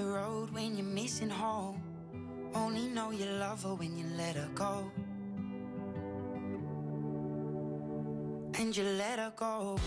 the road when you're missing home. Only know you love her when you let her go. And you let her go.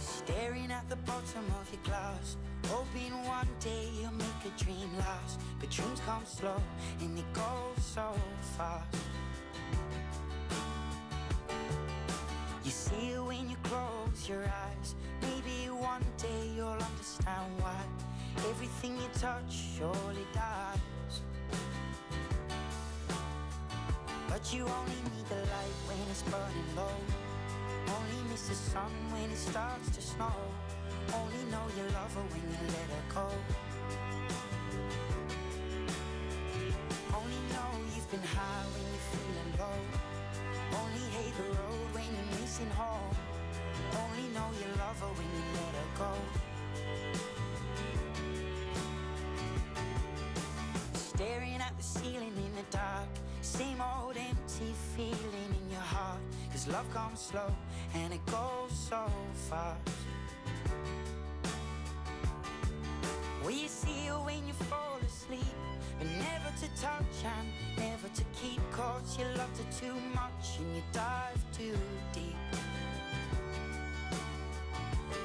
Staring at the bottom of your glass, dream. But dreams come slow and they go so fast. You see it when you close your eyes. Maybe one day you'll understand why everything you touch surely dies. But you only need the light when it's burning low. Only miss the sun when it starts to snow. Only know you love her when you the ceiling in the dark. Same old empty feeling in your heart. Cause love comes slow and it goes so fast. Will you see her when you fall asleep? But never to touch and never to keep. Cause you loved her too much and you dive too deep.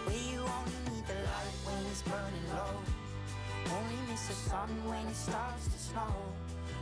Where you only need the light when it's burning low. Only miss the sun when it starts to snow.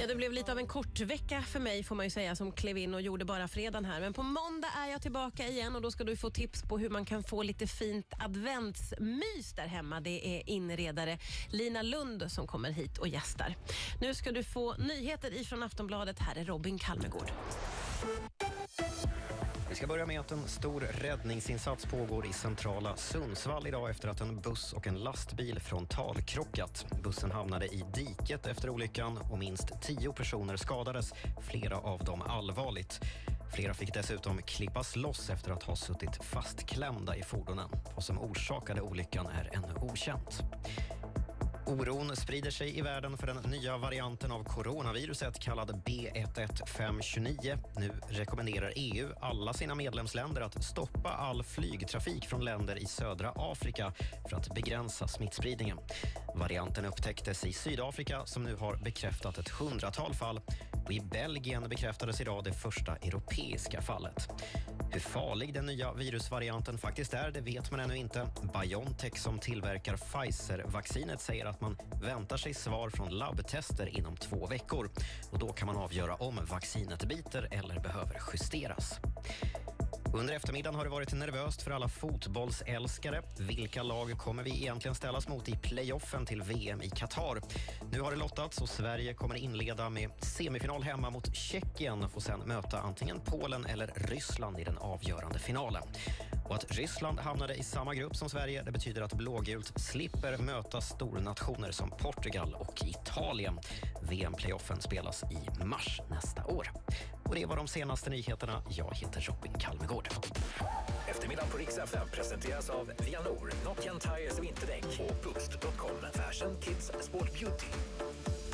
Ja, det blev lite av en kort vecka för mig får man ju säga som klev in och gjorde bara fredagen här. Men på måndag är jag tillbaka igen och då ska du få tips på hur man kan få lite fint adventsmys där hemma. Det är inredare Lina Lund som kommer hit och gästar. Nu ska du få nyheter ifrån Aftonbladet. Här är Robin Kalmegård. Vi ska börja med att en stor räddningsinsats pågår i centrala Sundsvall idag efter att en buss och en lastbil frontalkrockat. Bussen hamnade i diket efter olyckan och minst tio personer skadades, flera av dem allvarligt. Flera fick dessutom klippas loss efter att ha suttit fastklämda i fordonen. Vad som orsakade olyckan är ännu okänt. Oron sprider sig i världen för den nya varianten av coronaviruset kallad B11529. Nu rekommenderar EU alla sina medlemsländer att stoppa all flygtrafik från länder i södra Afrika för att begränsa smittspridningen. Varianten upptäcktes i Sydafrika som nu har bekräftat ett hundratal fall och i Belgien bekräftades idag det första europeiska fallet. Hur farlig den nya virusvarianten faktiskt är, det vet man ännu inte. Biontech som tillverkar Pfizer-vaccinet säger att man väntar sig svar från labbtester inom två veckor. Och då kan man avgöra om vaccinet biter eller behöver justeras. Under eftermiddagen har det varit nervöst för alla fotbollsälskare. Vilka lag kommer vi egentligen ställas mot i playoffen till VM i Qatar? Nu har det lottats och Sverige kommer inleda med semifinal hemma mot Tjeckien och får sen möta antingen Polen eller Ryssland i den avgörande finalen. Och att Ryssland hamnade i samma grupp som Sverige det betyder att blågult slipper möta stornationer som Portugal och Italien. VM-playoffen spelas i mars nästa år. Och det var de senaste nyheterna. Jag heter Robin Kalmegård. Eftermiddagen på Rix FM presenteras av Vianor, Nokian Tires vinterdäck och Boost.com. Fashion, Kids, Sport, Beauty.